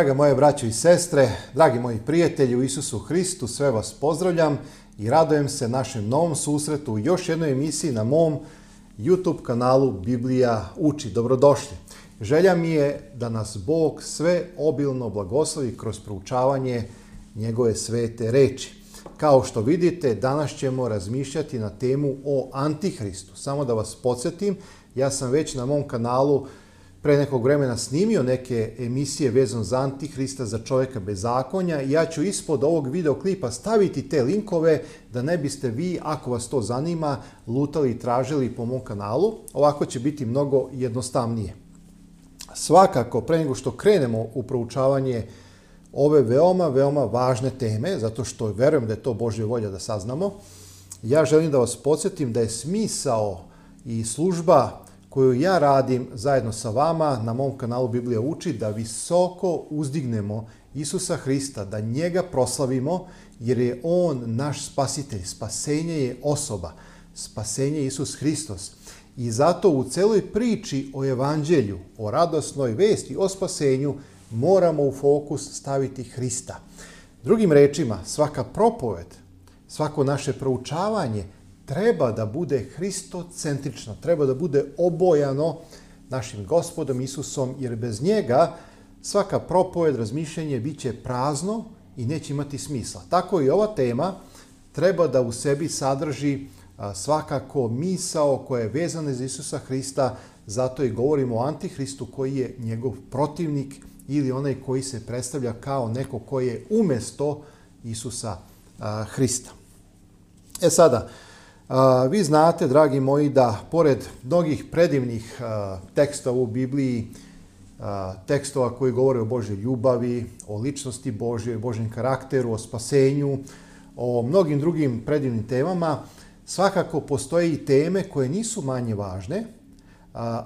Draga moje braćo i sestre, dragi moji prijatelji u Isusu Hristu, sve vas pozdravljam i radojem se našem novom susretu u još jednoj emisiji na mom YouTube kanalu Biblija uči. Dobrodošli. Želja mi je da nas Bog sve obilno blagoslovi kroz proučavanje njegove svete reči. Kao što vidite, danas ćemo razmišljati na temu o Antihristu. Samo da vas podsjetim, ja sam već na mom kanalu pre nekog vremena snimio neke emisije vezano za Antihrista, za čoveka bez zakonja. Ja ću ispod ovog videoklipa staviti te linkove da ne biste vi, ako vas to zanima, lutali i tražili po mom kanalu. Ovako će biti mnogo jednostavnije. Svakako, pre nego što krenemo u proučavanje ove veoma, veoma važne teme, zato što verujem da je to Božja volja da saznamo, ja želim da vas podsjetim da je smisao i služba koju ja radim zajedno sa vama na mom kanalu Biblija uči da visoko uzdignemo Isusa Hrista, da njega proslavimo jer je on naš spasitelj. Spasenje je osoba. Spasenje je Isus Hristos. I zato u celoj priči o evanđelju, o radosnoj vesti, o spasenju moramo u fokus staviti Hrista. Drugim rečima, svaka propoved, svako naše proučavanje treba da bude hristocentrično, treba da bude obojano našim gospodom Isusom, jer bez njega svaka propoved, razmišljanje bit će prazno i neće imati smisla. Tako i ova tema treba da u sebi sadrži svakako misao koja je vezana za Isusa Hrista, zato i govorimo o Antihristu koji je njegov protivnik ili onaj koji se predstavlja kao neko koji je umesto Isusa Hrista. E sada, Vi znate, dragi moji, da pored mnogih predivnih tekstova u Bibliji, tekstova koji govore o Božoj ljubavi, o ličnosti Božje, o Božjem karakteru, o spasenju, o mnogim drugim predivnim temama, svakako postoje i teme koje nisu manje važne,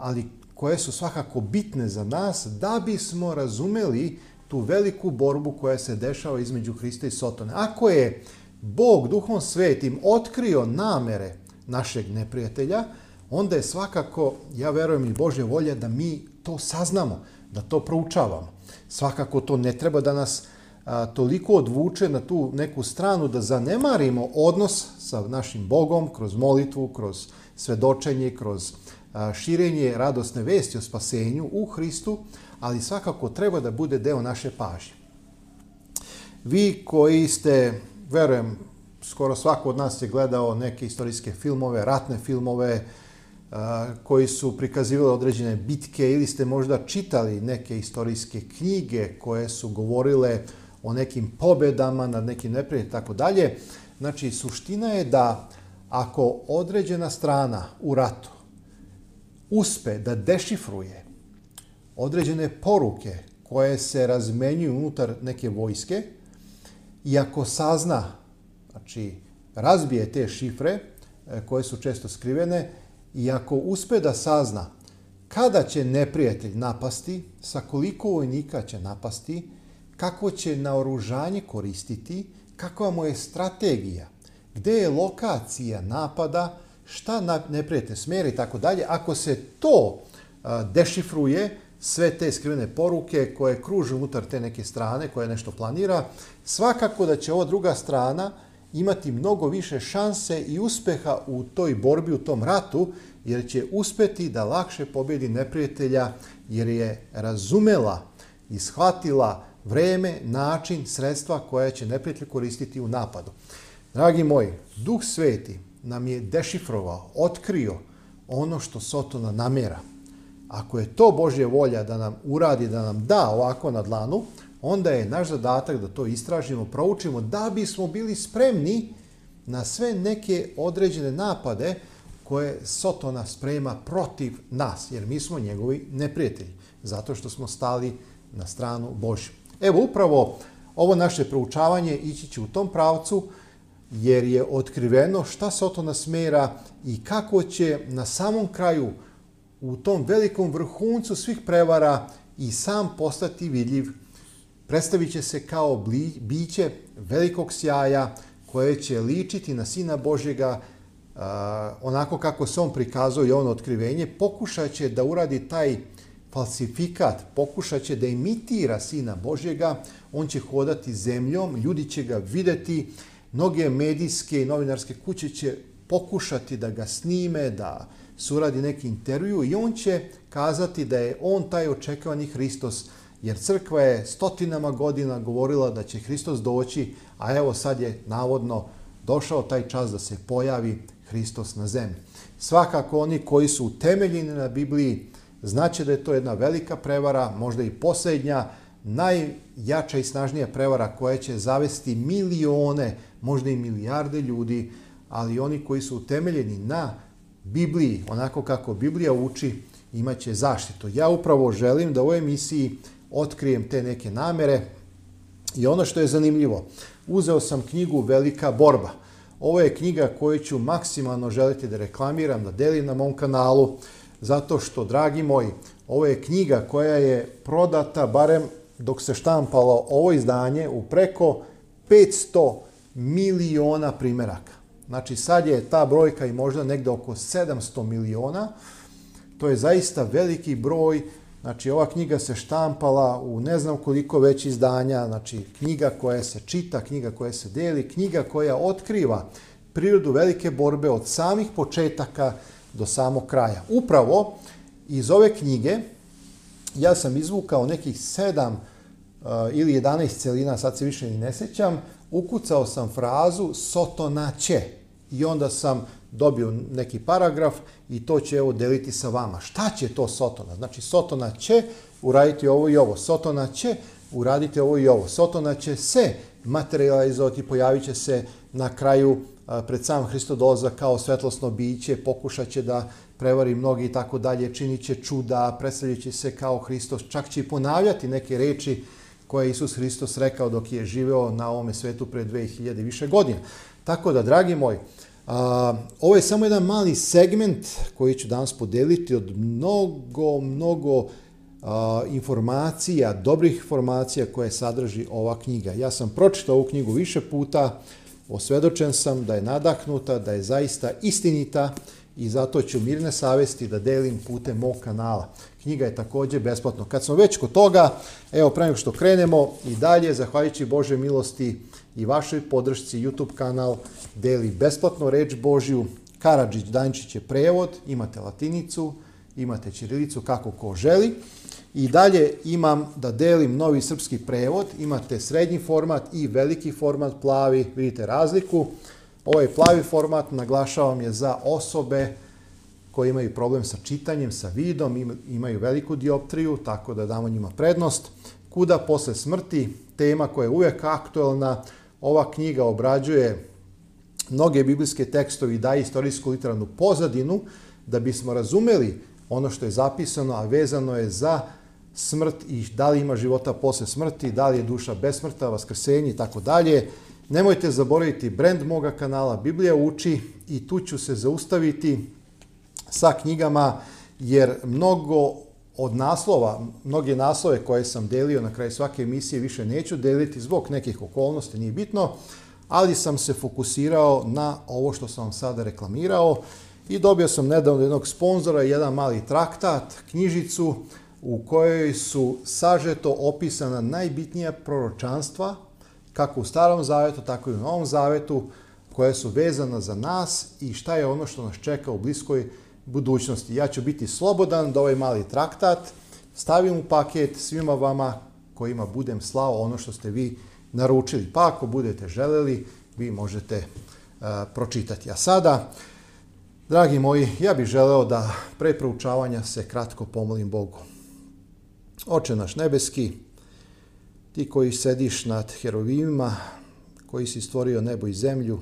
ali koje su svakako bitne za nas da bismo razumeli tu veliku borbu koja se dešava između Hrista i Sotone. Ako je Bog duhom svetim otkrio namere našeg neprijatelja, onda je svakako, ja verujem i Božja volja da mi to saznamo, da to proučavamo. Svakako to ne treba da nas a, toliko odvuče na tu neku stranu da zanemarimo odnos sa našim Bogom kroz molitvu, kroz svedočenje, kroz a, širenje radosne vesti o spasenju u Hristu, ali svakako treba da bude deo naše pažnje. Vi koji ste verujem, skoro svako od nas je gledao neke istorijske filmove, ratne filmove, koji su prikazivali određene bitke ili ste možda čitali neke istorijske knjige koje su govorile o nekim pobedama nad nekim neprijateljima i tako dalje. Znači, suština je da ako određena strana u ratu uspe da dešifruje određene poruke koje se razmenjuju unutar neke vojske, i ako sazna, znači razbije te šifre e, koje su često skrivene i ako uspe da sazna kada će neprijatelj napasti, sa koliko vojnika će napasti, kako će naoružanje koristiti, kakva mu je strategija, gde je lokacija napada, šta neprijatelj smera i tako dalje. Ako se to dešifruje, sve te skrivene poruke koje kruže unutar te neke strane koja nešto planira, svakako da će ova druga strana imati mnogo više šanse i uspeha u toj borbi, u tom ratu, jer će uspeti da lakše pobedi neprijatelja, jer je razumela i shvatila vreme, način, sredstva koja će neprijatelj koristiti u napadu. Dragi moji, Duh Sveti nam je dešifrovao, otkrio ono što Sotona namera – Ako je to Božja volja da nam uradi, da nam da ovako na dlanu, onda je naš zadatak da to istražimo, proučimo, da bismo bili spremni na sve neke određene napade koje Sotona sprema protiv nas, jer mi smo njegovi neprijatelji, zato što smo stali na stranu Božju. Evo, upravo ovo naše proučavanje ići će u tom pravcu, jer je otkriveno šta Sotona smera i kako će na samom kraju u tom velikom vrhuncu svih prevara i sam postati vidljiv. Predstavit će se kao bli, biće velikog sjaja koje će ličiti na Sina Božjega uh, onako kako se on prikazao i on otkrivenje, pokušat će da uradi taj falsifikat, pokušat će da imitira Sina Božjega, on će hodati zemljom, ljudi će ga videti, mnoge medijske i novinarske kuće će pokušati da ga snime, da uh, suradi neki intervju i on će kazati da je on taj očekivani Hristos, jer crkva je stotinama godina govorila da će Hristos doći, a evo sad je navodno došao taj čas da se pojavi Hristos na zemlji. Svakako oni koji su utemeljeni na Bibliji znaće da je to jedna velika prevara, možda i poslednja, najjača i snažnija prevara koja će zavesti milione, možda i milijarde ljudi, ali oni koji su utemeljeni na Bibliji, onako kako Biblija uči, imaće zaštitu. Ja upravo želim da u ovoj emisiji otkrijem te neke namere i ono što je zanimljivo, uzeo sam knjigu Velika borba. Ovo je knjiga koju ću maksimalno želiti da reklamiram, da delim na mom kanalu, zato što, dragi moji, ovo je knjiga koja je prodata, barem dok se štampalo ovo izdanje, u preko 500 miliona primeraka. Znači sad je ta brojka i možda negde oko 700 miliona. To je zaista veliki broj. Znači ova knjiga se štampala u ne znam koliko već izdanja, znači knjiga koja se čita, knjiga koja se deli, knjiga koja otkriva prirodu velike borbe od samih početaka do samog kraja. Upravo iz ove knjige ja sam izvukao nekih sedam uh, ili 11 celina, sad se više ni ne sećam, ukucao sam frazu sotonaće i onda sam dobio neki paragraf i to će evo deliti sa vama. Šta će to Sotona? Znači Sotona će uraditi ovo i ovo. Sotona će uraditi ovo i ovo. Sotona će se materializovati, pojavit će se na kraju pred sam Hristodoza kao svetlosno biće, pokušat će da prevari mnogi i tako dalje, činit će čuda, predstavljajući se kao Hristos, čak će i ponavljati neke reči koje je Isus Hristos rekao dok je živeo na ovome svetu pre 2000 i više godina. Tako da, dragi moj, a, ovo je samo jedan mali segment koji ću danas podeliti od mnogo, mnogo a, informacija, dobrih informacija koje sadrži ova knjiga. Ja sam pročitao ovu knjigu više puta, osvedočen sam da je nadahnuta, da je zaista istinita i zato ću mirne savesti da delim putem mog kanala. Knjiga je takođe besplatno. Kad smo već kod toga, evo pre nego što krenemo i dalje, zahvaljujući Bože milosti i vašoj podršci, YouTube kanal deli besplatno reč Božju. Karadžić Dančić je prevod, imate latinicu, imate ćirilicu kako ko želi. I dalje imam da delim novi srpski prevod, imate srednji format i veliki format plavi, vidite razliku. Ovaj plavi format naglašavam je za osobe koji imaju problem sa čitanjem, sa vidom, imaju veliku dioptriju, tako da damo njima prednost. Kuda posle smrti, tema koja je uvek aktuelna, ova knjiga obrađuje mnoge biblijske tekstove i daje istorijsku literarnu pozadinu da bismo razumeli ono što je zapisano, a vezano je za smrt i da li ima života posle smrti, da li je duša besmrta, vaskrsenje i tako dalje. Nemojte zaboraviti brend moga kanala Biblija uči i tu ću se zaustaviti sa knjigama, jer mnogo od naslova, mnoge naslove koje sam delio na kraju svake emisije više neću deliti zbog nekih okolnosti, nije bitno, ali sam se fokusirao na ovo što sam vam sada reklamirao i dobio sam nedavno jednog sponzora, jedan mali traktat, knjižicu u kojoj su sažeto opisana najbitnija proročanstva, kako u Starom Zavetu, tako i u Novom Zavetu, koje su vezana za nas i šta je ono što nas čeka u bliskoj budućnosti. Ja ću biti slobodan da ovaj mali traktat stavim u paket svima vama kojima budem slao ono što ste vi naručili. Pa ako budete želeli, vi možete uh, pročitati. A sada, dragi moji, ja bih želeo da pre proučavanja se kratko pomolim Bogu. Oče naš nebeski, ti koji sediš nad herovima, koji si stvorio nebo i zemlju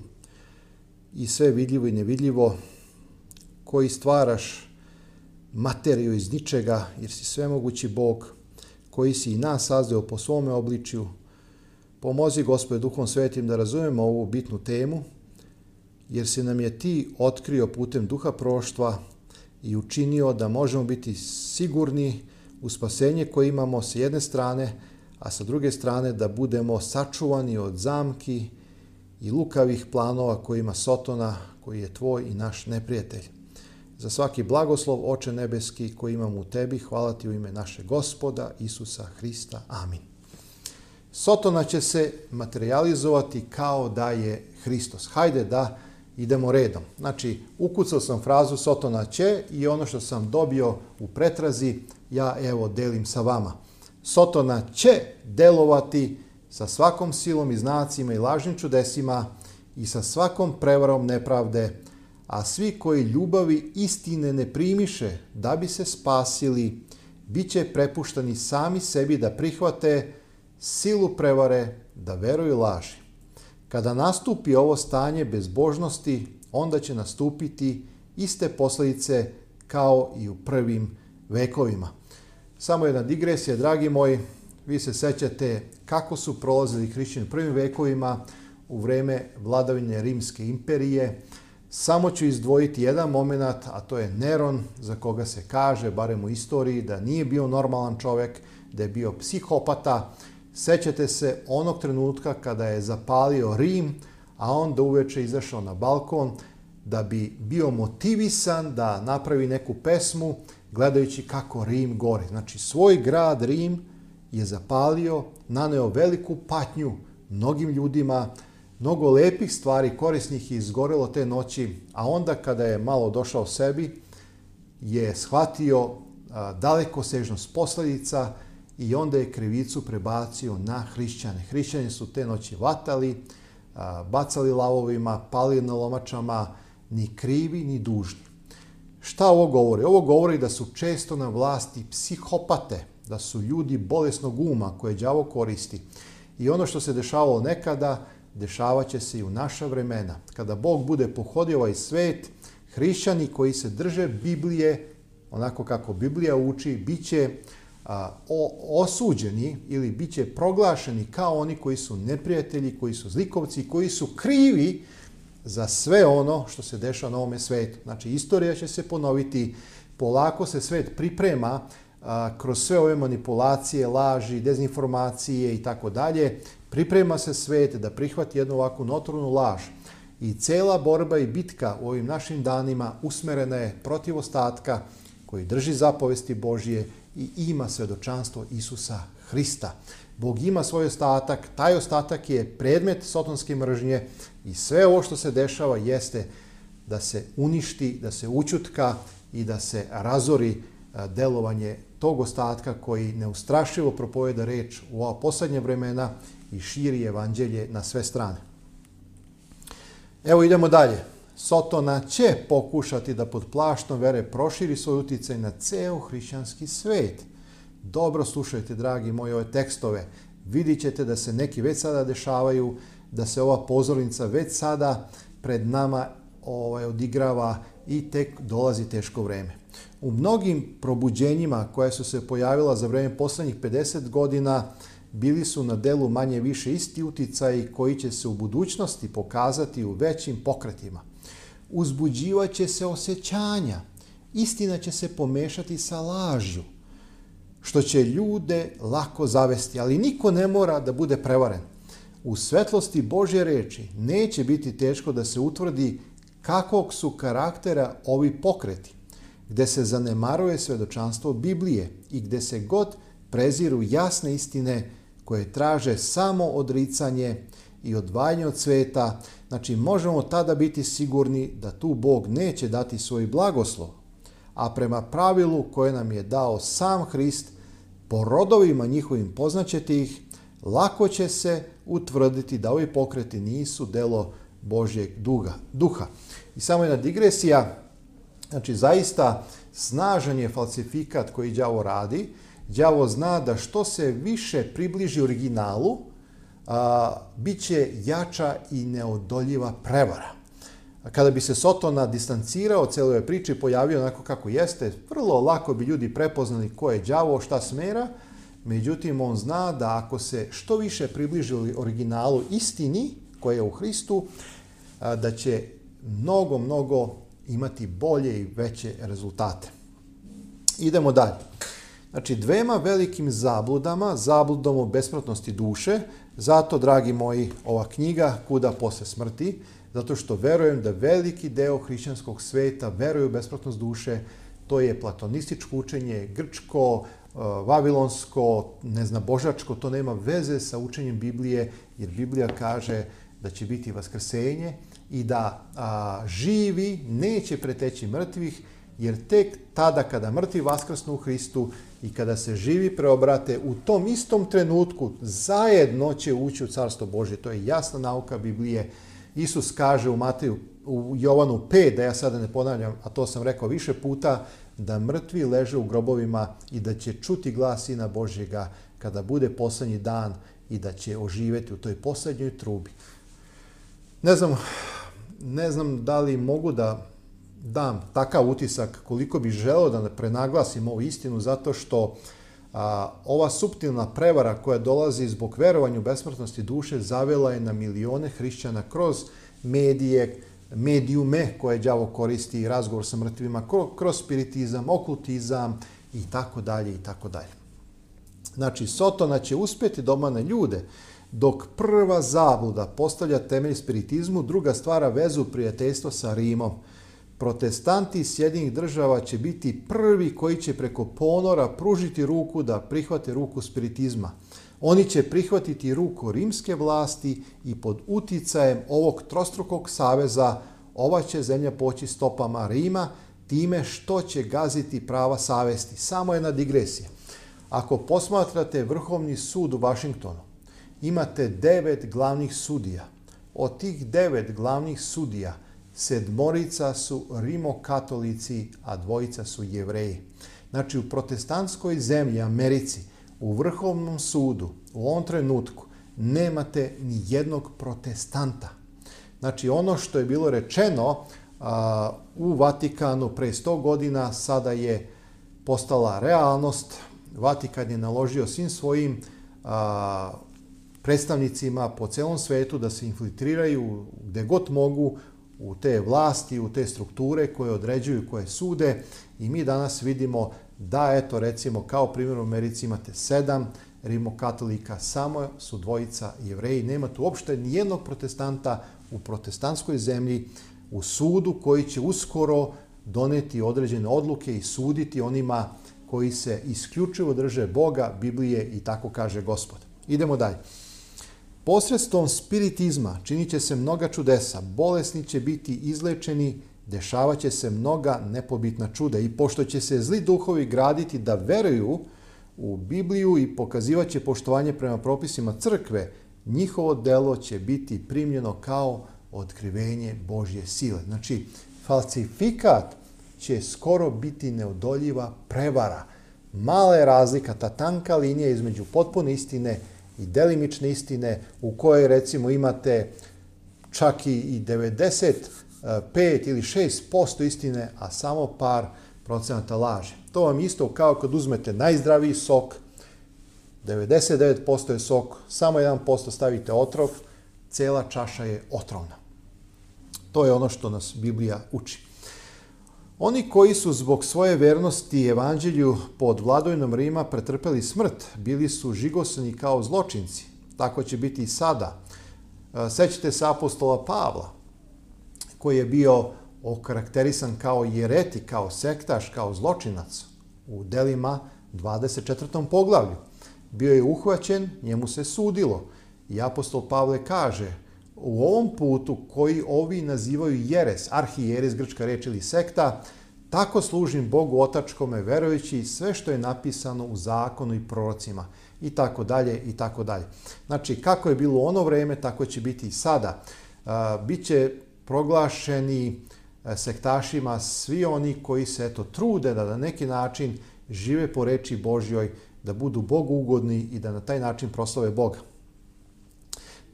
i sve vidljivo i nevidljivo, koji stvaraš materiju iz ničega, jer si svemogući Bog, koji si i nas sazdeo po svome obličju. Pomozi, Gospode, Duhom Svetim da razumemo ovu bitnu temu, jer si nam je ti otkrio putem duha proštva i učinio da možemo biti sigurni u spasenje koje imamo sa jedne strane, a sa druge strane da budemo sačuvani od zamki i lukavih planova kojima Sotona, koji je tvoj i naš neprijatelj. Za svaki blagoslov, oče nebeski, koji imam u tebi, hvala ti u ime naše gospoda, Isusa Hrista. Amin. Sotona će se materializovati kao da je Hristos. Hajde da idemo redom. Znači, ukucao sam frazu Sotona će i ono što sam dobio u pretrazi, ja evo delim sa vama. Sotona će delovati sa svakom silom i znacima i lažnim čudesima i sa svakom prevarom nepravde a svi koji ljubavi istine ne primiše da bi se spasili, bit će prepuštani sami sebi da prihvate silu prevare, da veruju laži. Kada nastupi ovo stanje bezbožnosti, onda će nastupiti iste posledice kao i u prvim vekovima. Samo jedna digresija, dragi moji, vi se sećate kako su prolazili hrišćani u prvim vekovima u vreme vladavine Rimske imperije, Samo ću izdvojiti jedan moment, a to je Neron, za koga se kaže, barem u istoriji, da nije bio normalan čovek, da je bio psihopata. Sećate se onog trenutka kada je zapalio Rim, a onda uveče izašao na balkon da bi bio motivisan da napravi neku pesmu gledajući kako Rim gori. Znači, svoj grad Rim je zapalio, naneo veliku patnju mnogim ljudima, Mnogo lepih stvari korisnih je izgorelo te noći, a onda kada je malo došao sebi, je shvatio daleko sežnost posledica i onda je krivicu prebacio na hrišćane. Hrišćani su te noći vatali, bacali lavovima, palili na lomačama, ni krivi ni dužni. Šta ovo govori? Ovo govori da su često na vlasti psihopate, da su ljudi bolesnog uma koje đavo koristi. I ono što se dešavalo nekada dešavaće se i u naša vremena. Kada Bog bude pohodio ovaj svet, hrišćani koji se drže Biblije, onako kako Biblija uči, bit će a, o, osuđeni ili bit će proglašeni kao oni koji su neprijatelji, koji su zlikovci, koji su krivi za sve ono što se dešava na ovome svetu. Znači, istorija će se ponoviti, polako se svet priprema a, kroz sve ove manipulacije, laži, dezinformacije i tako dalje, priprema se svet da prihvati jednu ovakvu notornu laž i cela borba i bitka u ovim našim danima usmerena je protiv ostatka koji drži zapovesti Božije i ima svedočanstvo Isusa Hrista. Bog ima svoj ostatak, taj ostatak je predmet sotonske mržnje i sve ovo što se dešava jeste da se uništi, da se učutka i da se razori e, delovanje tog ostatka koji neustrašivo propoveda reč u ova poslednja vremena i širi evanđelje na sve strane. Evo idemo dalje. Sotona će pokušati da pod plaštom vere proširi svoj uticaj na ceo hrišćanski svet. Dobro slušajte, dragi moji, ove tekstove. Vidit ćete da se neki već sada dešavaju, da se ova pozornica već sada pred nama ovaj, odigrava i tek dolazi teško vreme. U mnogim probuđenjima koja su se pojavila za vreme poslednjih 50 godina, bili su na delu manje više isti uticaji koji će se u budućnosti pokazati u većim pokretima. Uzbuđivaće se osjećanja, istina će se pomešati sa lažju, što će ljude lako zavesti, ali niko ne mora da bude prevaren. U svetlosti Božje reči neće biti teško da se utvrdi kakvog su karaktera ovi pokreti, gde se zanemaruje svedočanstvo Biblije i gde se god preziru jasne istine koje traže samo odricanje i odvajanje od sveta, znači možemo tada biti sigurni da tu Bog neće dati svoj blagoslov, a prema pravilu koje nam je dao sam Hrist, po rodovima njihovim poznaćete ih, lako će se utvrditi da ovi pokreti nisu delo Božjeg duga, duha. I samo jedna digresija, znači zaista snažan je falsifikat koji đavo radi, đavo zna da što se više približi originalu, a, bit će jača i neodoljiva prevara. Kada bi se Sotona distancirao od ove priče pojavio onako kako jeste, vrlo lako bi ljudi prepoznali ko je đavo, šta smera, međutim on zna da ako se što više približi originalu istini koja je u Hristu, a, da će mnogo, mnogo imati bolje i veće rezultate. Idemo dalje. Znači, dvema velikim zabludama, zabludom o besmrtnosti duše, zato, dragi moji, ova knjiga Kuda posle smrti, zato što verujem da veliki deo hrišćanskog sveta veruje u besmrtnost duše, to je platonističko učenje, grčko, e, vavilonsko, ne znam, božačko, to nema veze sa učenjem Biblije, jer Biblija kaže da će biti vaskrsenje i da a, živi neće preteći mrtvih, jer tek tada kada mrtvi vaskrsnu u Hristu, i kada se živi preobrate, u tom istom trenutku zajedno će ući u Carstvo Božje. To je jasna nauka Biblije. Isus kaže u Mateju, u Jovanu 5, da ja sada ne ponavljam, a to sam rekao više puta, da mrtvi leže u grobovima i da će čuti glas Sina Božjega kada bude poslednji dan i da će oživeti u toj poslednjoj trubi. Ne znam, ne znam da li mogu da dam takav utisak koliko bi želeo da prenaglasim ovu istinu zato što a, ova suptilna prevara koja dolazi zbog verovanja u besmrtnosti duše zavela je na milione hrišćana kroz medije, medijume koje đavo koristi, razgovor sa mrtvima, kroz spiritizam, okultizam i tako dalje i tako dalje. Znači, Sotona će uspjeti da obmane ljude, dok prva zabluda postavlja temelj spiritizmu, druga stvara vezu prijateljstva sa Rimom – protestanti Sjedinih država će biti prvi koji će preko ponora pružiti ruku da prihvate ruku spiritizma. Oni će prihvatiti ruku rimske vlasti i pod uticajem ovog trostrukog saveza ova će zemlja poći stopama Rima time što će gaziti prava savesti. Samo jedna digresija. Ako posmatrate Vrhovni sud u Vašingtonu, imate devet glavnih sudija. Od tih devet glavnih sudija Sedmorica su rimokatolici, a dvojica su jevreji. Znači u protestantskoj zemlji Americi, u Vrhovnom sudu, u ovom trenutku, nemate ni jednog protestanta. Znači ono što je bilo rečeno a, u Vatikanu pre 100 godina sada je postala realnost. Vatikan je naložio svim svojim a, predstavnicima po celom svetu da se infiltriraju gde god mogu u te vlasti, u te strukture koje određuju, koje sude i mi danas vidimo da, eto, recimo, kao primjer u Americi imate sedam rimokatolika, samo su dvojica jevreji, nema tu uopšte nijednog protestanta u protestantskoj zemlji, u sudu koji će uskoro doneti određene odluke i suditi onima koji se isključivo drže Boga, Biblije i tako kaže Gospod. Idemo dalje. Posredstvom spiritizma činit će se mnoga čudesa, bolesni će biti izlečeni, dešavaće se mnoga nepobitna čuda i pošto će se zli duhovi graditi da veruju u Bibliju i pokazivaće poštovanje prema propisima crkve, njihovo delo će biti primljeno kao otkrivenje Božje sile. Znači, falsifikat će skoro biti neodoljiva prevara. Mala je razlika, ta tanka linija između potpune istine i delimične istine u kojoj recimo imate čak i 95 ili 6% istine, a samo par procenata laže. To vam isto kao kad uzmete najzdraviji sok, 99% je sok, samo 1% stavite otrov, cela čaša je otrovna. To je ono što nas Biblija uči. Oni koji su zbog svoje vernosti evanđelju pod vladojnom Rima pretrpeli smrt, bili su žigosani kao zločinci. Tako će biti i sada. E, sećate se apostola Pavla, koji je bio okarakterisan kao jereti, kao sektaš, kao zločinac u delima 24. poglavlju. Bio je uhvaćen, njemu se sudilo. I apostol Pavle kaže, u ovom putu koji ovi nazivaju jeres, arhijeres, grčka reč ili sekta, tako služim Bogu otačkome verujući sve što je napisano u zakonu i prorocima i tako dalje i tako dalje. Znači, kako je bilo ono vreme, tako će biti i sada. E, biće proglašeni e, sektašima svi oni koji se eto trude da na neki način žive po reči Božjoj, da budu Bogu ugodni i da na taj način proslave Boga.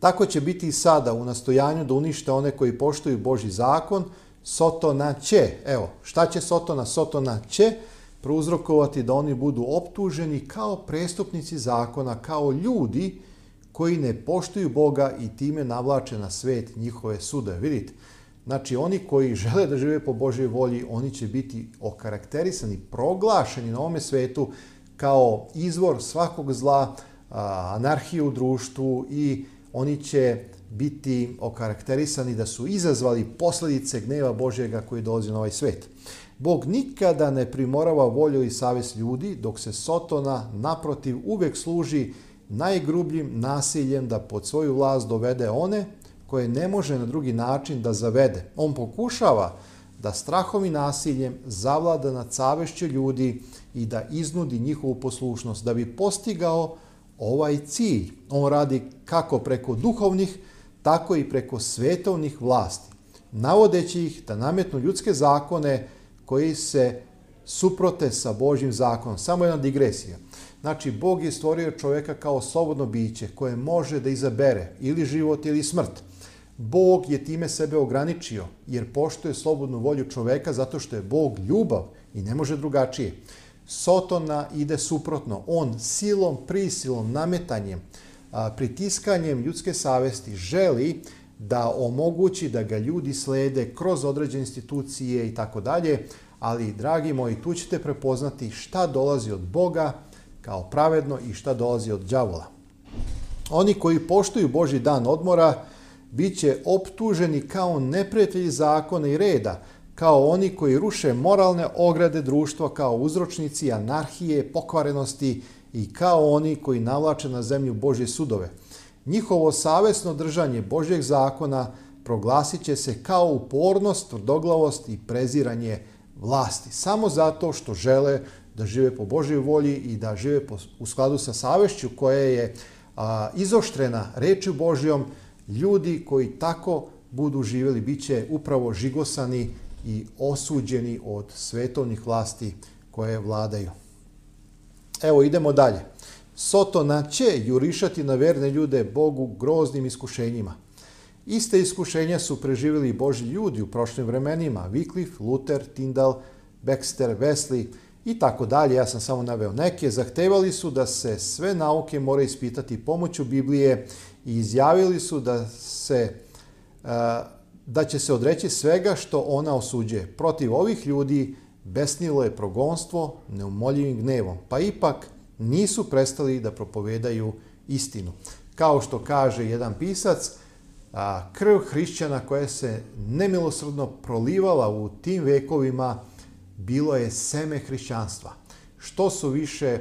Tako će biti i sada u nastojanju da unište one koji poštuju Boži zakon, Sotona će, evo, šta će Sotona? Sotona će prouzrokovati da oni budu optuženi kao prestupnici zakona, kao ljudi koji ne poštuju Boga i time navlače na svet njihove sude. Vidite, znači oni koji žele da žive po Božoj volji, oni će biti okarakterisani, proglašeni na ovome svetu kao izvor svakog zla, anarhije u društvu i oni će biti okarakterisani da su izazvali posledice gneva Božjega koji dolazi na ovaj svet. Bog nikada ne primorava volju i savest ljudi, dok se Sotona naprotiv uvek služi najgrubljim nasiljem da pod svoju vlast dovede one koje ne može na drugi način da zavede. On pokušava da strahom i nasiljem zavlada nad savešću ljudi i da iznudi njihovu poslušnost, da bi postigao ovaj cilj. On radi kako preko duhovnih, tako i preko svetovnih vlasti, navodeći ih da nametnu ljudske zakone koji se suprote sa Božjim zakonom. Samo jedna digresija. Znači, Bog je stvorio čoveka kao slobodno biće koje može da izabere ili život ili smrt. Bog je time sebe ograničio jer poštuje slobodnu volju čoveka zato što je Bog ljubav i ne može drugačije. Sotona ide suprotno. On silom, prisilom, nametanjem, pritiskanjem ljudske savesti želi da omogući da ga ljudi slede kroz određene institucije i tako dalje, ali dragi moji, tu ćete prepoznati šta dolazi od Boga kao pravedno i šta dolazi od đavola. Oni koji poštuju Boži dan odmora bit će optuženi kao neprijatelji zakona i reda, kao oni koji ruše moralne ograde društva kao uzročnici anarhije, pokvarenosti i kao oni koji navlače na zemlju Božje sudove. Njihovo savesno držanje Božjeg zakona proglasit će se kao upornost, tvrdoglavost i preziranje vlasti, samo zato što žele da žive po Božjoj volji i da žive po, u skladu sa savešću koja je a, izoštrena rečju Božjom, ljudi koji tako budu živjeli, bit će upravo žigosani i osuđeni od svetovnih vlasti koje vladaju. Evo idemo dalje. Sotona će jurišati na verne ljude Bogu groznim iskušenjima. Iste iskušenja su preživjeli Boži ljudi u prošlim vremenima, Wycliffe, Luther, Tyndall, Baxter, Wesley i tako dalje, ja sam samo naveo neke, zahtevali su da se sve nauke mora ispitati pomoću Biblije i izjavili su da se uh, da će se odreći svega što ona osuđuje. Protiv ovih ljudi besnilo je progonstvo neumoljivim gnevom, pa ipak nisu prestali da propovedaju istinu. Kao što kaže jedan pisac, krv hrišćana koja se nemilosrdno prolivala u tim vekovima bilo je seme hrišćanstva. Što su više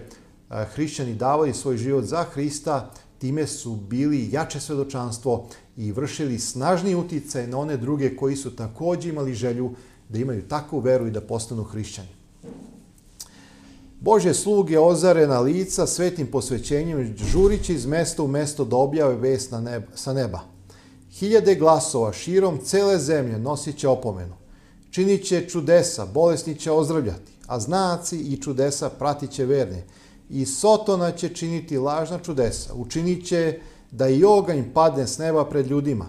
hrišćani davali svoj život za Hrista, time su bili jače svedočanstvo i vršili snažni uticaj na one druge koji su takođe imali želju da imaju takvu veru i da postanu hrišćani. Bože sluge ozarena lica svetim posvećenjem žurići iz mesta u mesto da objave vest na neba, sa neba. Hiljade glasova širom cele zemlje nosit će opomenu. Činit će čudesa, bolesni će ozdravljati, a znaci i čudesa pratit će verne i Sotona će činiti lažna čudesa. Učinit će da i oganj padne s neba pred ljudima.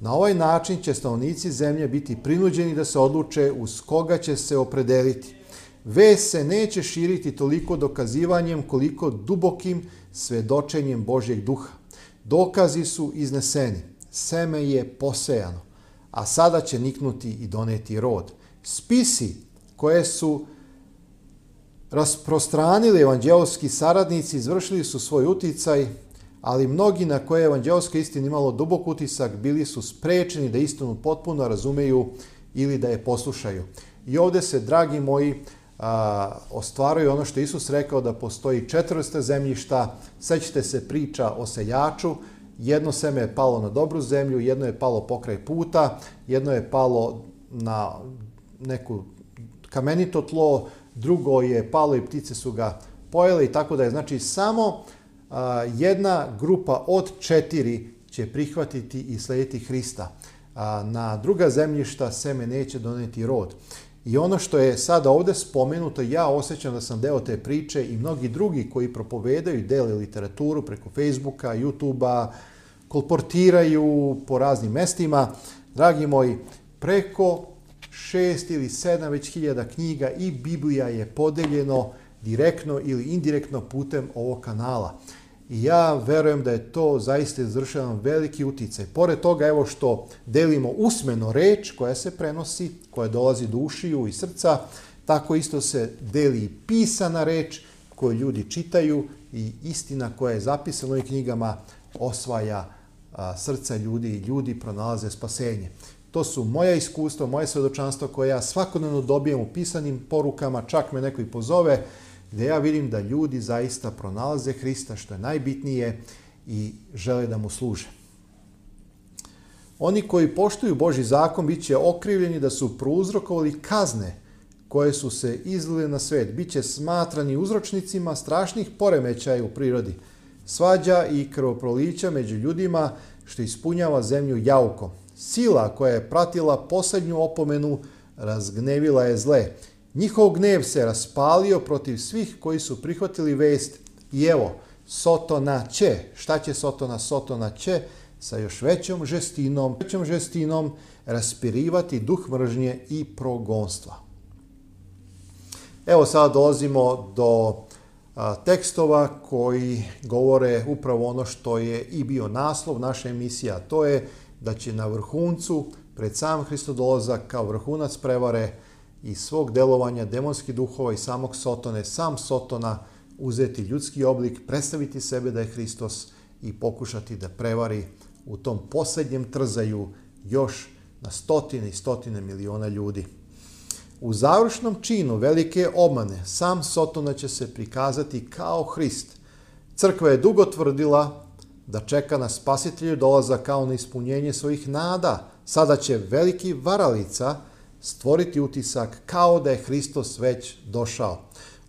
Na ovaj način će stanovnici zemlje biti prinuđeni da se odluče uz koga će se opredeliti. Ves se neće širiti toliko dokazivanjem koliko dubokim svedočenjem Božjeg duha. Dokazi su izneseni, seme je posejano, a sada će niknuti i doneti rod. Spisi koje su Rasprostranili evanđeoski saradnici izvršili su svoj uticaj, ali mnogi na koje je evanđeoska istina imalo dubok utisak bili su sprečeni da istinu potpuno razumeju ili da je poslušaju. I ovde se, dragi moji, a, ostvaruje ono što Isus rekao da postoji četvrste zemljišta, sećate se priča o seljaču, jedno seme je palo na dobru zemlju, jedno je palo pokraj puta, jedno je palo na neku kamenito tlo, drugo je palo i ptice su ga pojele i tako da je znači samo a, jedna grupa od četiri će prihvatiti i slediti Hrista. A, na druga zemljišta seme neće doneti rod. I ono što je sada ovde spomenuto, ja osjećam da sam deo te priče i mnogi drugi koji propovedaju i dele literaturu preko Facebooka, YouTubea, kolportiraju po raznim mestima. Dragi moji, preko šest ili sedam već hiljada knjiga i Biblija je podeljeno direktno ili indirektno putem ovog kanala. I ja verujem da je to zaista izvršeno veliki uticaj. Pored toga, evo što delimo usmeno reč koja se prenosi, koja dolazi do ušiju i srca, tako isto se deli i pisana reč koju ljudi čitaju i istina koja je zapisana u knjigama osvaja srca ljudi i ljudi pronalaze spasenje. To su moja iskustva, moje svedočanstva koje ja svakodnevno dobijem u pisanim porukama, čak me neko i pozove, gde ja vidim da ljudi zaista pronalaze Hrista, što je najbitnije, i žele da mu služe. Oni koji poštuju Boži zakon bit će okrivljeni da su prouzrokovali kazne koje su se izlile na svet. Biće smatrani uzročnicima strašnih poremećaja u prirodi, svađa i krvoprolića među ljudima što ispunjava zemlju jaukom. Sila koja je pratila poslednju opomenu razgnevila je zle. Njihov gnev se raspalio protiv svih koji su prihvatili vest i evo, Sotona će, šta će Sotona? Sotona će sa još većom žestinom, većom žestinom raspirivati duh mržnje i progonstva. Evo sada dolazimo do a, tekstova koji govore upravo ono što je i bio naslov naše emisije, a to je da će na vrhuncu, pred sam Hristodolazak, kao vrhunac prevare i svog delovanja demonskih duhova i samog Sotone, sam Sotona uzeti ljudski oblik, predstaviti sebe da je Hristos i pokušati da prevari u tom poslednjem trzaju još na stotine i stotine miliona ljudi. U završnom činu velike obmane sam Sotona će se prikazati kao Hrist. Crkva je dugo tvrdila da čeka na spasitelju dolaza kao na ispunjenje svojih nada. Sada će veliki varalica stvoriti utisak kao da je Hristos već došao.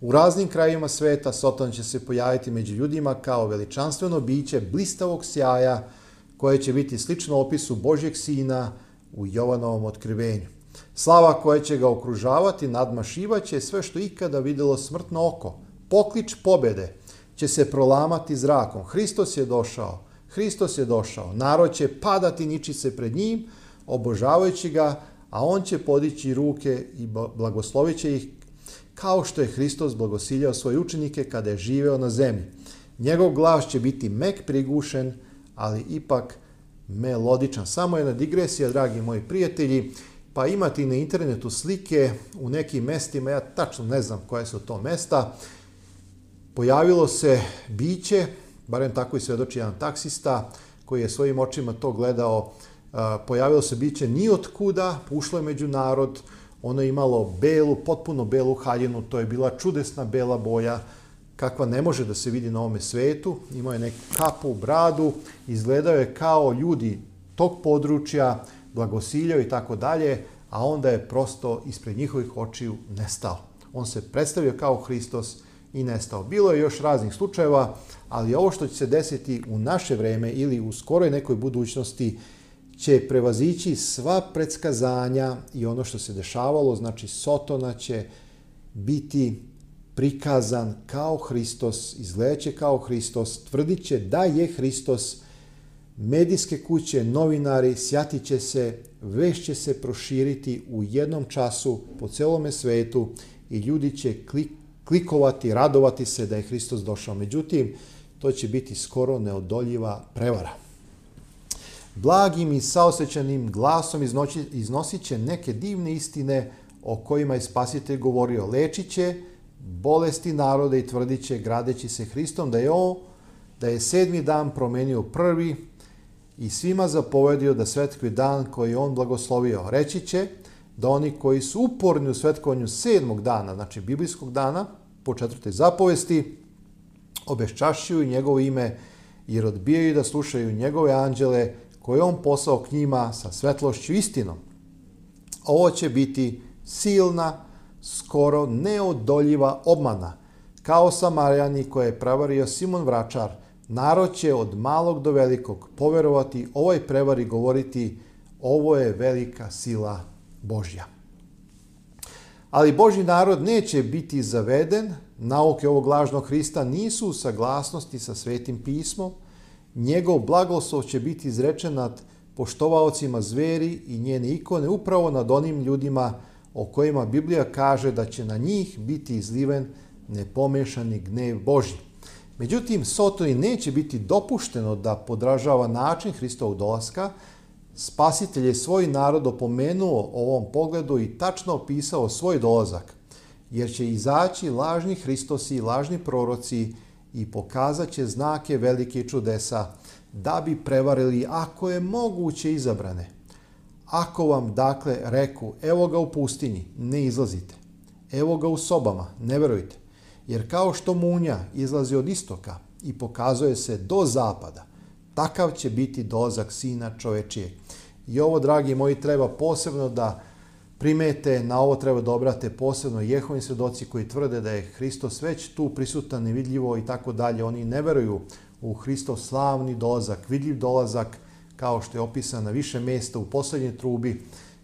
U raznim krajevima sveta Sotan će se pojaviti među ljudima kao veličanstveno biće blistavog sjaja koje će biti slično opisu Božjeg sina u Jovanovom otkrivenju. Slava koja će ga okružavati nadmašivaće sve što ikada videlo smrtno oko. Poklič pobede – će se prolamati zrakom. Hristos je došao, Hristos je došao. Narod će padati niči se pred njim, obožavajući ga, a on će podići ruke i blagoslovit će ih kao što je Hristos blagosiljao svoje učenike kada je živeo na zemlji. Njegov glas će biti mek prigušen, ali ipak melodičan. Samo jedna digresija, dragi moji prijatelji, pa imati na internetu slike u nekim mestima, ja tačno ne znam koje su to mesta, Pojavilo se biće, barem tako i svedoči jedan taksista, koji je svojim očima to gledao, e, pojavilo se biće ni od kuda, ušlo je među narod, ono je imalo belu, potpuno belu haljinu, to je bila čudesna bela boja, kakva ne može da se vidi na ovome svetu, imao je neku kapu, bradu, izgledao je kao ljudi tog područja, blagosiljao i tako dalje, a onda je prosto ispred njihovih očiju nestao. On se predstavio kao Hristos, i nestao. Bilo je još raznih slučajeva, ali ovo što će se desiti u naše vreme ili u skoroj nekoj budućnosti će prevazići sva predskazanja i ono što se dešavalo, znači Sotona će biti prikazan kao Hristos, izgledaće kao Hristos, tvrdit će da je Hristos, medijske kuće, novinari, sjatit će se, vešće se proširiti u jednom času po celome svetu i ljudi će klik, klikovati, radovati se da je Hristos došao. Međutim, to će biti skoro neodoljiva prevara. Blagim i saosećanim glasom iznosit će neke divne istine o kojima je Spasitelj govorio. Lečit će bolesti naroda i tvrdit će, gradeći se Hristom, da je on, da je sedmi dan promenio prvi i svima zapovedio da svetki dan koji on blagoslovio. Reći će, da oni koji su uporni u svetkovanju sedmog dana, znači biblijskog dana, po četvrtoj zapovesti, obeščašćuju njegovo ime jer odbijaju da slušaju njegove anđele koje on poslao k njima sa svetlošću istinom. Ovo će biti silna, skoro neodoljiva obmana, kao Samarijani koje je prevario Simon Vračar, narod će od malog do velikog poverovati ovoj prevari govoriti ovo je velika sila Božja. Ali Božji narod neće biti zaveden, nauke ovog lažnog Hrista nisu u saglasnosti sa svetim pismom, njegov blagoslov će biti izrečen nad poštovaocima zveri i njene ikone upravo nad onim ljudima o kojima Biblija kaže da će na njih biti izliven nepomešani gnev Božji. Međutim, Sotoni neće biti dopušteno da podražava način Hristovog dolaska, Spasitelj je svoj narod opomenuo ovom pogledu i tačno opisao svoj dolazak, jer će izaći lažni Hristosi i lažni proroci i pokazat će znake velike čudesa, da bi prevarili ako je moguće izabrane. Ako vam dakle reku, evo ga u pustinji, ne izlazite. Evo ga u sobama, ne verujte. Jer kao što munja izlazi od istoka i pokazuje se do zapada, Takav će biti dozak sina čovečije. I ovo, dragi moji, treba posebno da primete, na ovo treba da obrate posebno Jehovin svedoci koji tvrde da je Hristos već tu prisutan, nevidljivo i tako dalje. Oni ne veruju u Hristov slavni dozak, vidljiv dolazak, kao što je opisan na više mesta u poslednjoj trubi,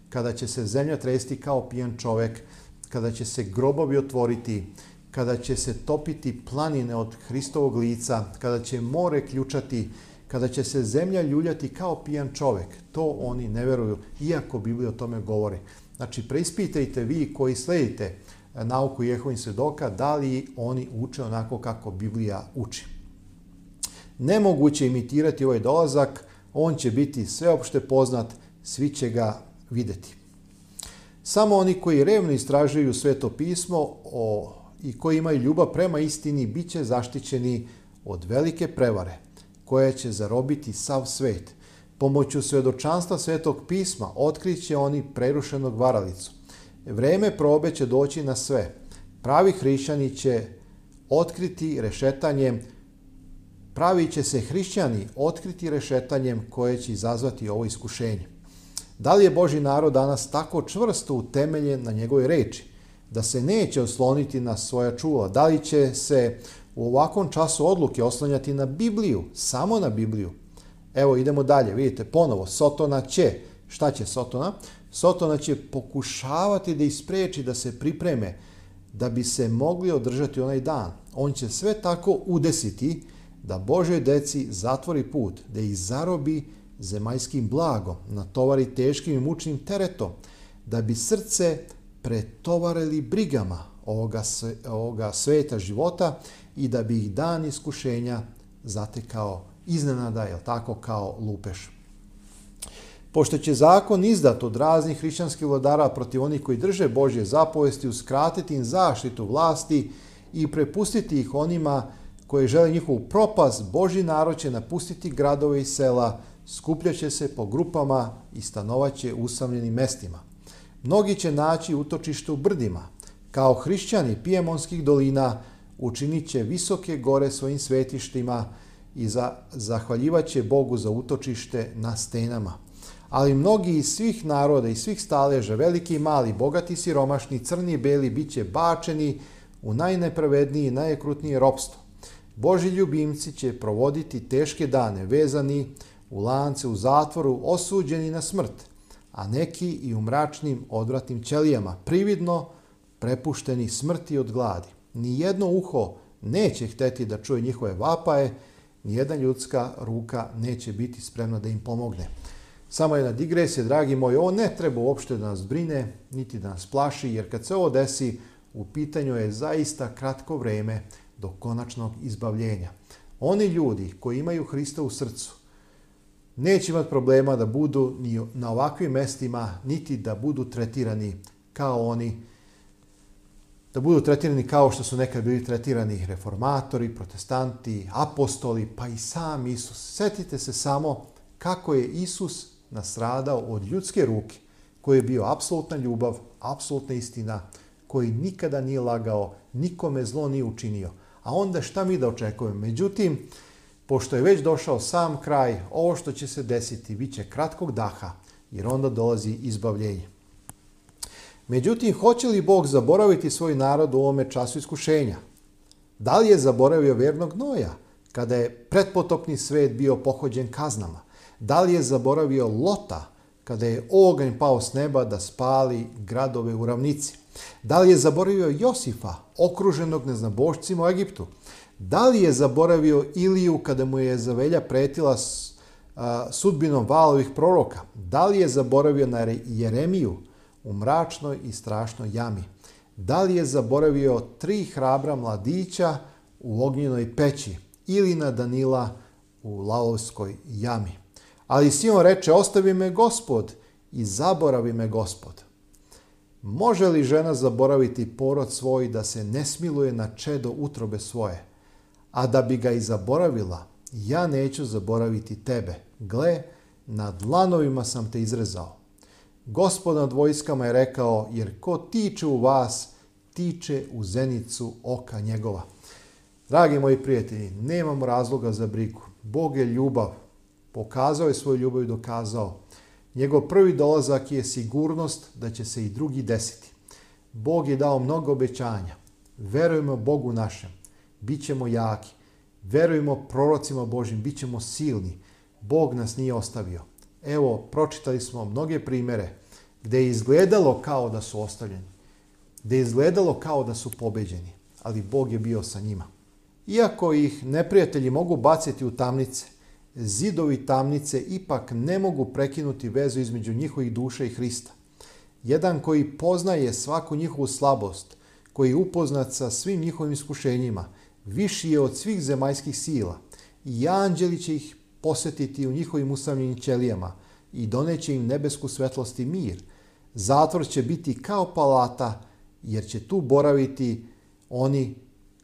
kada će se zemlja tresti kao pijan čovek, kada će se grobovi otvoriti, kada će se topiti planine od Hristovog lica, kada će more ključati, kada će se zemlja ljuljati kao pijan čovek. To oni ne veruju, iako Biblija o tome govori. Znači, preispitajte vi koji sledite eh, nauku Jehovin svedoka, da li oni uče onako kako Biblija uči. Nemoguće imitirati ovaj dolazak, on će biti sveopšte poznat, svi će ga videti. Samo oni koji revno istražuju sveto pismo o, i koji imaju ljubav prema istini, bit će zaštićeni od velike prevare – koja će zarobiti sav svet. Pomoću svedočanstva svetog pisma otkriće oni prerušenog varalicu. Vreme probe će doći na sve. Pravi hrišćani će otkriti rešetanjem Pravi će se hrišćani otkriti rešetanjem koje će izazvati ovo iskušenje. Da li je Boži narod danas tako čvrsto utemeljen na njegovoj reči, da se neće osloniti na svoja čula? Da li će se u ovakvom času odluke oslanjati na Bibliju, samo na Bibliju. Evo idemo dalje, vidite ponovo, Sotona će, šta će Sotona? Sotona će pokušavati da ispreči da se pripreme da bi se mogli održati onaj dan. On će sve tako udesiti da Božoj deci zatvori put, da ih zarobi zemajskim blagom, natovari teškim i mučnim teretom, da bi srce pretovarili brigama ovoga, ovoga sveta života i da bi ih dan iskušenja zatekao iznenada, jel tako, kao lupeš. Pošto će zakon izdat od raznih hrišćanskih vladara protiv onih koji drže Božje zapovesti, uskratiti im zaštitu vlasti i prepustiti ih onima koji žele njihovu propast, Boži narod će napustiti gradove i sela, skupljaće se po grupama i stanovaće u usamljenim mestima. Mnogi će naći utočište u brdima. Kao hrišćani pijemonskih dolina, učinit će visoke gore svojim svetištima i za, zahvaljivaće Bogu za utočište na stenama. Ali mnogi iz svih naroda i svih staleža, veliki i mali, bogati i siromašni, crni i beli, bit će bačeni u najnepravedniji i najekrutnije robstvo. Boži ljubimci će provoditi teške dane, vezani u lance, u zatvoru, osuđeni na smrt, a neki i u mračnim odvratnim ćelijama, prividno prepušteni smrti od gladi ni jedno uho neće hteti da čuje njihove vapaje, ni jedna ljudska ruka neće biti spremna da im pomogne. Samo jedna digresija, dragi moji, ovo ne treba uopšte da nas brine, niti da nas plaši, jer kad se ovo desi, u pitanju je zaista kratko vreme do konačnog izbavljenja. Oni ljudi koji imaju Hrista u srcu, neće imati problema da budu ni na ovakvim mestima, niti da budu tretirani kao oni da budu tretirani kao što su nekad bili tretirani reformatori, protestanti, apostoli, pa i sam Isus. Setite se samo kako je Isus nasradao od ljudske ruke, koji je bio apsolutna ljubav, apsolutna istina, koji nikada nije lagao, nikome zlo nije učinio. A onda šta mi da očekujemo? Međutim, pošto je već došao sam kraj, ovo što će se desiti, biće kratkog daha, jer onda dolazi izbavljenje. Međutim, hoće li Bog zaboraviti svoj narod u ovome času iskušenja? Da li je zaboravio vernog Noja, kada je pretpotopni svet bio pohođen kaznama? Da li je zaboravio Lota, kada je oganj pao s neba da spali gradove u ravnici? Da li je zaboravio Josifa, okruženog neznabošcima u Egiptu? Da li je zaboravio Iliju kada mu je zavelja pretila s, a, sudbinom valovih proroka? Da li je zaboravio na Jeremiju, u mračnoj i strašnoj jami. Da li je zaboravio tri hrabra mladića u ognjenoj peći ili na Danila u lavovskoj jami? Ali Simon reče, ostavi me gospod i zaboravi me gospod. Može li žena zaboraviti porod svoj da se ne smiluje na čedo utrobe svoje? A da bi ga i zaboravila, ja neću zaboraviti tebe. Gle, na dlanovima sam te izrezao. Gospod nad vojskama je rekao, jer ko tiče u vas, tiče u zenicu oka njegova. Dragi moji prijatelji, nemamo razloga za brigu. Bog je ljubav. Pokazao je svoju ljubav i dokazao. Njegov prvi dolazak je sigurnost da će se i drugi desiti. Bog je dao mnogo obećanja. Verujemo Bogu našem. Bićemo jaki. Verujemo prorocima Božim. Bićemo silni. Bog nas nije ostavio evo, pročitali smo mnoge primere gde je izgledalo kao da su ostavljeni, gde je izgledalo kao da su pobeđeni, ali Bog je bio sa njima. Iako ih neprijatelji mogu baciti u tamnice, zidovi tamnice ipak ne mogu prekinuti vezu između njihovih duše i Hrista. Jedan koji poznaje svaku njihovu slabost, koji je upoznat sa svim njihovim iskušenjima, viši je od svih zemaljskih sila i anđeli će ih posetiti u njihovim usamljenim ćelijama i doneće im nebesku svetlost i mir. Zatvor će biti kao palata, jer će tu boraviti oni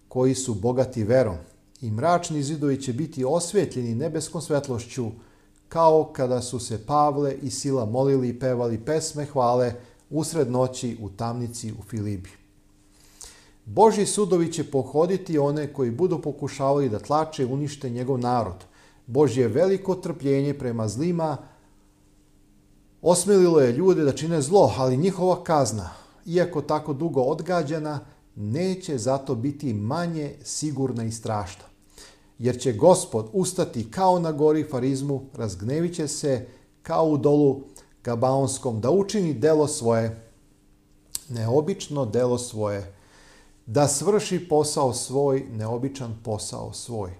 koji su bogati verom. I mračni zidovi će biti osvetljeni nebeskom svetlošću, kao kada su se Pavle i Sila molili i pevali pesme hvale usred noći u tamnici u Filibi. Boži sudovi će pohoditi one koji budu pokušavali da tlače i unište njegov narod – Božje veliko trpljenje prema zlima osmililo je ljude da čine zlo, ali njihova kazna, iako tako dugo odgađana, neće zato biti manje sigurna i strašna. Jer će gospod ustati kao na gori farizmu, razgnevit će se kao u dolu Gabaonskom, da učini delo svoje, neobično delo svoje, da svrši posao svoj, neobičan posao svoj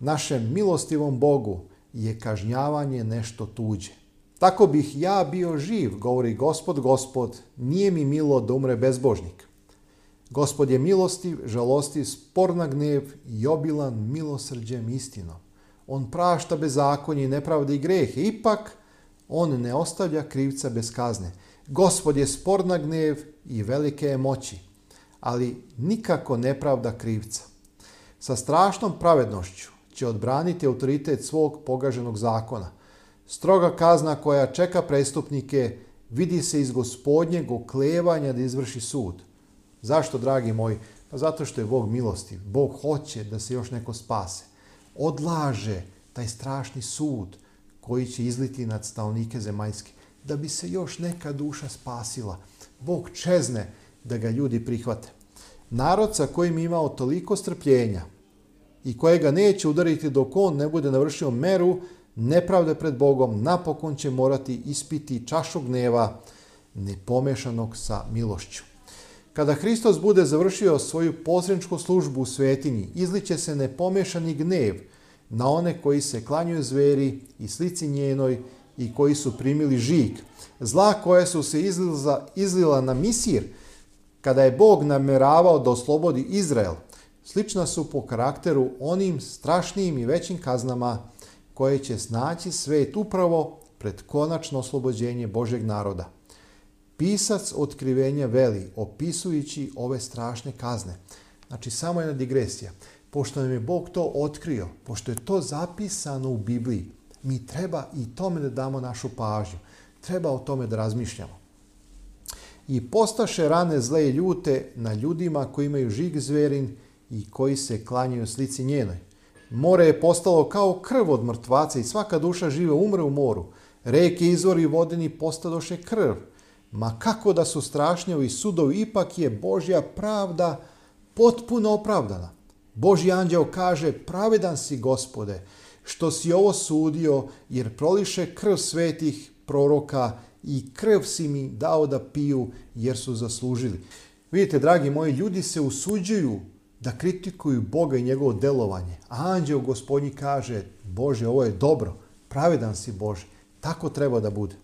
našem milostivom Bogu je kažnjavanje nešto tuđe. Tako bih ja bio živ, govori gospod, gospod, nije mi milo da umre bezbožnik. Gospod je milostiv, žalosti, sporna na gnev i obilan milosrđem istinom. On prašta bezakonje, i nepravde i grehe, ipak on ne ostavlja krivca bez kazne. Gospod je sporna na gnev i velike je moći, ali nikako nepravda krivca. Sa strašnom pravednošću će odbraniti autoritet svog pogaženog zakona. Stroga kazna koja čeka prestupnike vidi se iz gospodnjeg oklevanja da izvrši sud. Zašto, dragi moji? Pa zato što je Bog milosti. Bog hoće da se još neko spase. Odlaže taj strašni sud koji će izliti nad stanovnike zemaljske, da bi se još neka duša spasila. Bog čezne da ga ljudi prihvate. Narod sa kojim imao toliko strpljenja, i kojega neće udariti dok on ne bude navršio meru nepravde pred Bogom, napokon će morati ispiti čašu gneva nepomešanog sa milošću. Kada Hristos bude završio svoju posredničku službu u svetinji, izliće se nepomešani gnev na one koji se klanjuju zveri i slici njenoj i koji su primili žig. Zla koje su se izlila, izlila na misir, kada je Bog nameravao da oslobodi Izrael, slična su po karakteru onim strašnijim i većim kaznama koje će snaći svet upravo pred konačno oslobođenje Božeg naroda. Pisac otkrivenja veli, opisujući ove strašne kazne. Znači, samo jedna digresija. Pošto nam je Bog to otkrio, pošto je to zapisano u Bibliji, mi treba i tome da damo našu pažnju. Treba o tome da razmišljamo. I postaše rane zle i ljute na ljudima koji imaju žig zverin i koji se klanjaju slici njenoj. More je postalo kao krv od mrtvaca i svaka duša žive umre u moru. Reke, izvori i vodeni postadoše krv. Ma kako da su strašnjavi sudovi, ipak je Božja pravda potpuno opravdana. Božji anđeo kaže, pravedan si gospode, što si ovo sudio, jer proliše krv svetih proroka i krv si mi dao da piju, jer su zaslužili. Vidite, dragi moji, ljudi se usuđuju da kritikuju Boga i njegovo delovanje. A anđeo gospodnji kaže, Bože, ovo je dobro, pravedan si Bože, tako treba da bude.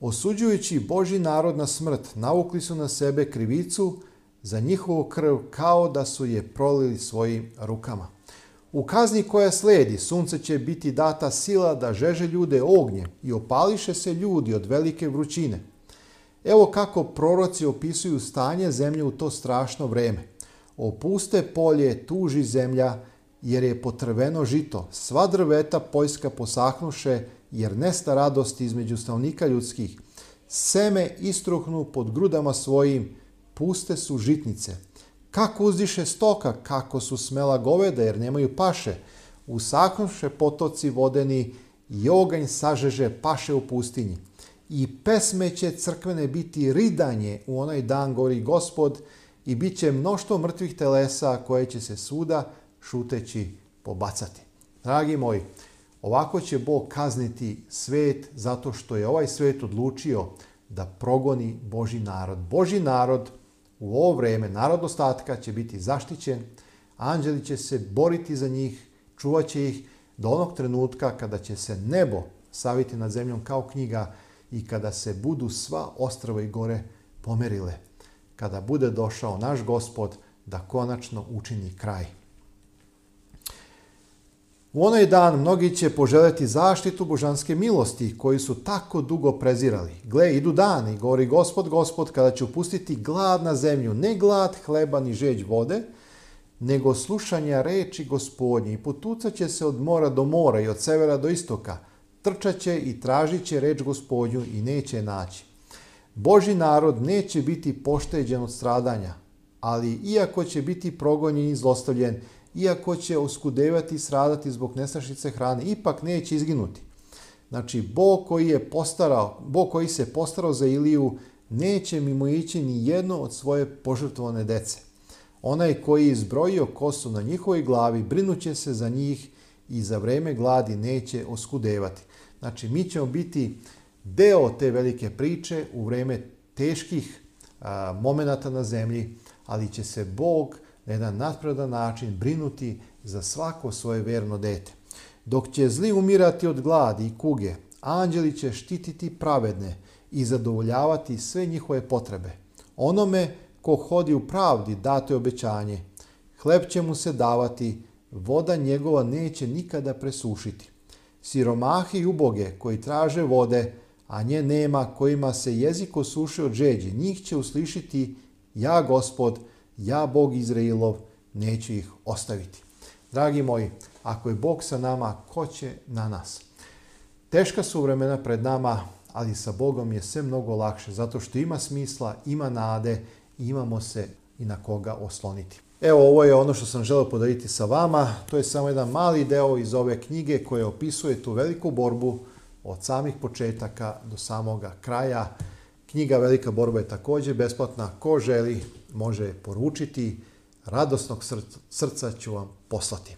Osuđujući Boži narod na smrt, navukli su na sebe krivicu za njihovu krv kao da su je prolili svojim rukama. U kazni koja sledi, sunce će biti data sila da žeže ljude ognje i opališe se ljudi od velike vrućine. Evo kako proroci opisuju stanje zemlje u to strašno vreme. Opuste polje, tuži zemlja, jer je potrveno žito. Sva drveta Poljska posahnuše, jer nesta radost između stavnika ljudskih. Seme istruhnu pod grudama svojim, puste su žitnice. Kako uzdiše stoka, kako su smela goveda, jer nemaju paše. Usahnuše potoci vodeni i oganj sažeže paše u pustinji. I pesme će crkvene biti ridanje u onaj dan, govori gospod, i bit će mnoštvo mrtvih telesa koje će se suda šuteći pobacati. Dragi moji, ovako će Bog kazniti svet zato što je ovaj svet odlučio da progoni Boži narod. Boži narod u ovo vreme, narod ostatka, će biti zaštićen, anđeli će se boriti za njih, čuvaće ih do onog trenutka kada će se nebo saviti nad zemljom kao knjiga i kada se budu sva ostrava i gore pomerile kada bude došao naš gospod da konačno učini kraj. U onaj dan mnogi će poželjeti zaštitu božanske milosti koji su tako dugo prezirali. Gle, idu dani, govori gospod, gospod, kada će upustiti glad na zemlju, ne glad hleba ni žeđ vode, nego slušanja reči gospodnje i potucat će se od mora do mora i od severa do istoka, trčat će i tražit će reč gospodnju i neće naći. Boži narod neće biti pošteđen od stradanja, ali iako će biti progonjen i zlostavljen, iako će oskudevati i sradati zbog nestašice hrane, ipak neće izginuti. Znači, Bog koji, je postarao, Bog koji se postarao za Iliju neće mimo ići ni jedno od svoje požrtvovane dece. Onaj koji je izbrojio kosu na njihovoj glavi, brinuće se za njih i za vreme gladi neće oskudevati. Znači, mi ćemo biti deo te velike priče u vreme teških momenata na zemlji, ali će se Bog na jedan nadpredan način brinuti za svako svoje verno dete. Dok će zli umirati od gladi i kuge, anđeli će štititi pravedne i zadovoljavati sve njihove potrebe. Onome ko hodi u pravdi dato je obećanje. Hleb će mu se davati, voda njegova neće nikada presušiti. Siromahi i uboge koji traže vode, a nje nema kojima se jezik osuši od žeđe, njih će uslišiti ja gospod, ja Bog Izrailov, neću ih ostaviti. Dragi moji, ako je Bog sa nama, ko će na nas? Teška su vremena pred nama, ali sa Bogom je sve mnogo lakše, zato što ima smisla, ima nade i imamo se i na koga osloniti. Evo, ovo je ono što sam želeo podariti sa vama. To je samo jedan mali deo iz ove knjige koje opisuje tu veliku borbu od samih početaka do samoga kraja. Knjiga Velika borba je takođe besplatna. Ko želi, može je poručiti. Radosnog srca ću vam poslati.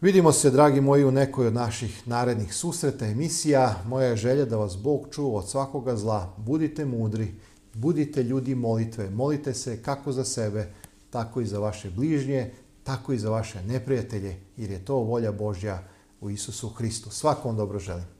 Vidimo se, dragi moji, u nekoj od naših narednih susreta, emisija. Moja je želja da vas Bog čuva od svakoga zla. Budite mudri, budite ljudi molitve. Molite se kako za sebe, tako i za vaše bližnje, tako i za vaše neprijatelje, jer je to volja Božja u Isusu Hristu. Svako vam dobro želim.